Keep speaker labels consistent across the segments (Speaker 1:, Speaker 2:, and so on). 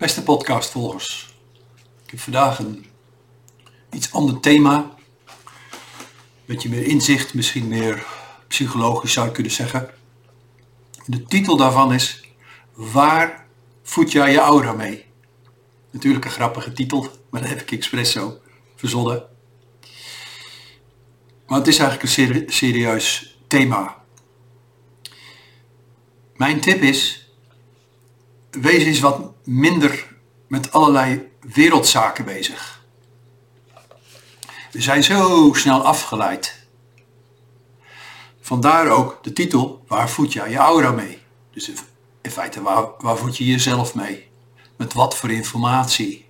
Speaker 1: Beste podcastvolgers, ik heb vandaag een iets ander thema. Beetje meer inzicht, misschien meer psychologisch zou je kunnen zeggen. De titel daarvan is Waar voed jij je aura mee? Natuurlijk een grappige titel, maar dat heb ik expres zo verzonnen. Maar het is eigenlijk een serieus thema. Mijn tip is, wees eens wat minder met allerlei wereldzaken bezig. We zijn zo snel afgeleid. Vandaar ook de titel, waar voed jij je aura mee? Dus in feite, waar, waar voed je jezelf mee? Met wat voor informatie?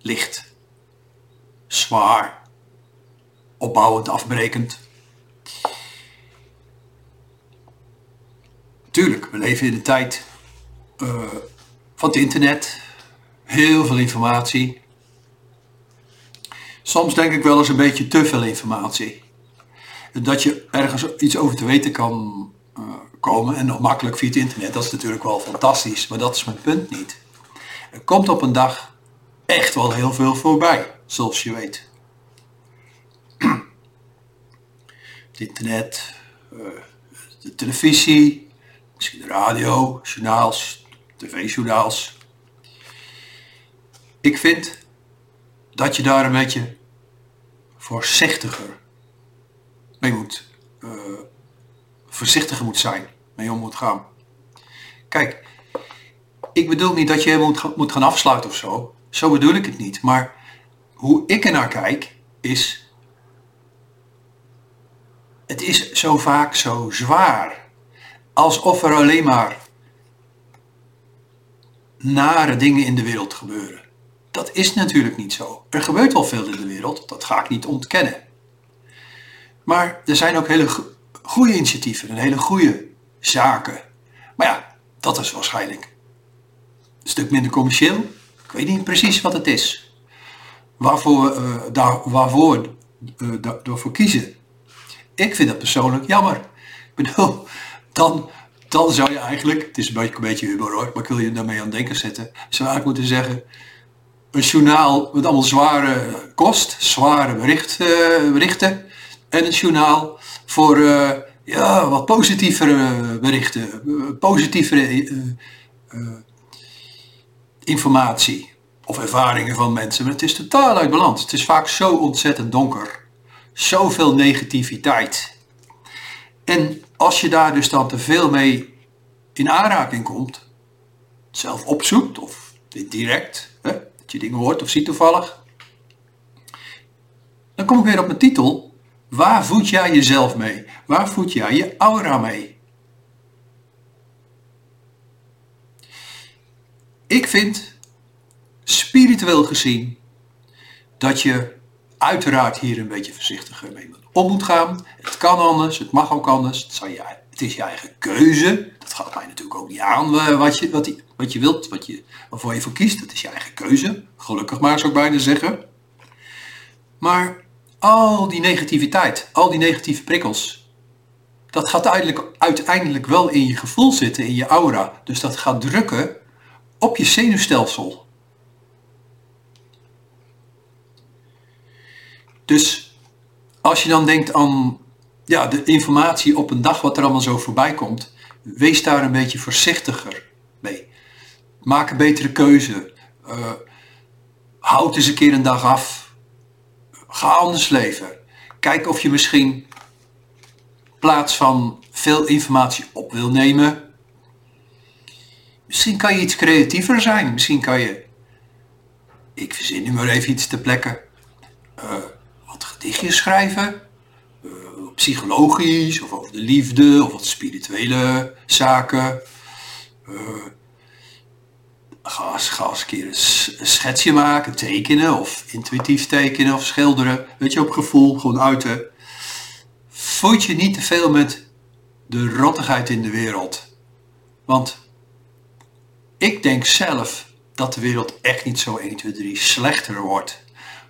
Speaker 1: Licht, zwaar, opbouwend, afbrekend. Tuurlijk, we leven in de tijd uh, van het internet. Heel veel informatie. Soms denk ik wel eens een beetje te veel informatie. Dat je ergens iets over te weten kan uh, komen en nog makkelijk via het internet, dat is natuurlijk wel fantastisch, maar dat is mijn punt niet. Er komt op een dag echt wel heel veel voorbij, zoals je weet. Het internet, uh, de televisie, misschien de radio, journaals, tv-journaals. Ik vind dat je daar een beetje voorzichtiger mee moet, uh, voorzichtiger moet zijn, mee om moet gaan. Kijk, ik bedoel niet dat je moet, moet gaan afsluiten of zo. Zo bedoel ik het niet. Maar hoe ik er naar kijk is, het is zo vaak zo zwaar. Alsof er alleen maar nare dingen in de wereld gebeuren. Dat is natuurlijk niet zo. Er gebeurt wel veel in de wereld, dat ga ik niet ontkennen. Maar er zijn ook hele goede initiatieven en hele goede zaken. Maar ja, dat is waarschijnlijk een stuk minder commercieel. Ik weet niet precies wat het is. Waarvoor, uh, daar, waarvoor uh, kiezen. Ik vind dat persoonlijk jammer. Ik bedoel, dan dan zou je eigenlijk, het is een beetje, een beetje humor hoor, maar ik wil je daarmee aan denken zetten, zou eigenlijk moeten zeggen, een journaal met allemaal zware kost, zware bericht, uh, berichten, en een journaal voor uh, ja, wat positievere berichten, positievere informatie of ervaringen van mensen. Maar het is totaal uit balans. Het is vaak zo ontzettend donker. Zoveel negativiteit. En als je daar dus dan te veel mee in aanraking komt, zelf opzoekt of direct, hè, dat je dingen hoort of ziet toevallig, dan kom ik weer op mijn titel. Waar voed jij jezelf mee? Waar voed jij je aura mee? Ik vind, spiritueel gezien, dat je uiteraard hier een beetje voorzichtiger mee om moet gaan. Het kan anders, het mag ook anders. Het, je, het is je eigen keuze. Dat gaat mij natuurlijk ook niet aan eh, wat je, wat, wat je wilt, wat je, waarvoor je voor kiest. Dat is je eigen keuze. Gelukkig maar zou ik bijna zeggen. Maar al die negativiteit, al die negatieve prikkels, dat gaat uiteindelijk, uiteindelijk wel in je gevoel zitten, in je aura. Dus dat gaat drukken op je zenuwstelsel. Dus als je dan denkt aan ja, de informatie op een dag wat er allemaal zo voorbij komt, wees daar een beetje voorzichtiger mee. Maak een betere keuze. Uh, houd eens een keer een dag af. Ga anders leven. Kijk of je misschien plaats van veel informatie op wil nemen. Misschien kan je iets creatiever zijn. Misschien kan je, ik verzin nu maar even iets te plekken. Uh, gedichtjes schrijven. Uh, psychologisch of over de liefde of wat spirituele zaken. Uh, ga, ga eens een keer een schetsje maken, tekenen of intuïtief tekenen of schilderen. Weet je, op gevoel, gewoon uiten. Voed je niet te veel met de rottigheid in de wereld. Want ik denk zelf dat de wereld echt niet zo 1, 2, 3 slechter wordt.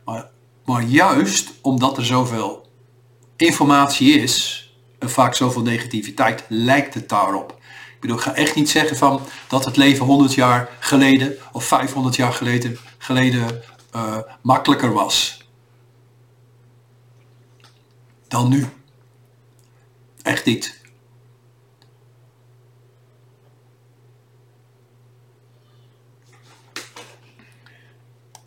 Speaker 1: Maar maar juist omdat er zoveel informatie is en vaak zoveel negativiteit, lijkt het daarop. Ik bedoel, ik ga echt niet zeggen van dat het leven 100 jaar geleden of 500 jaar geleden, geleden uh, makkelijker was dan nu. Echt niet.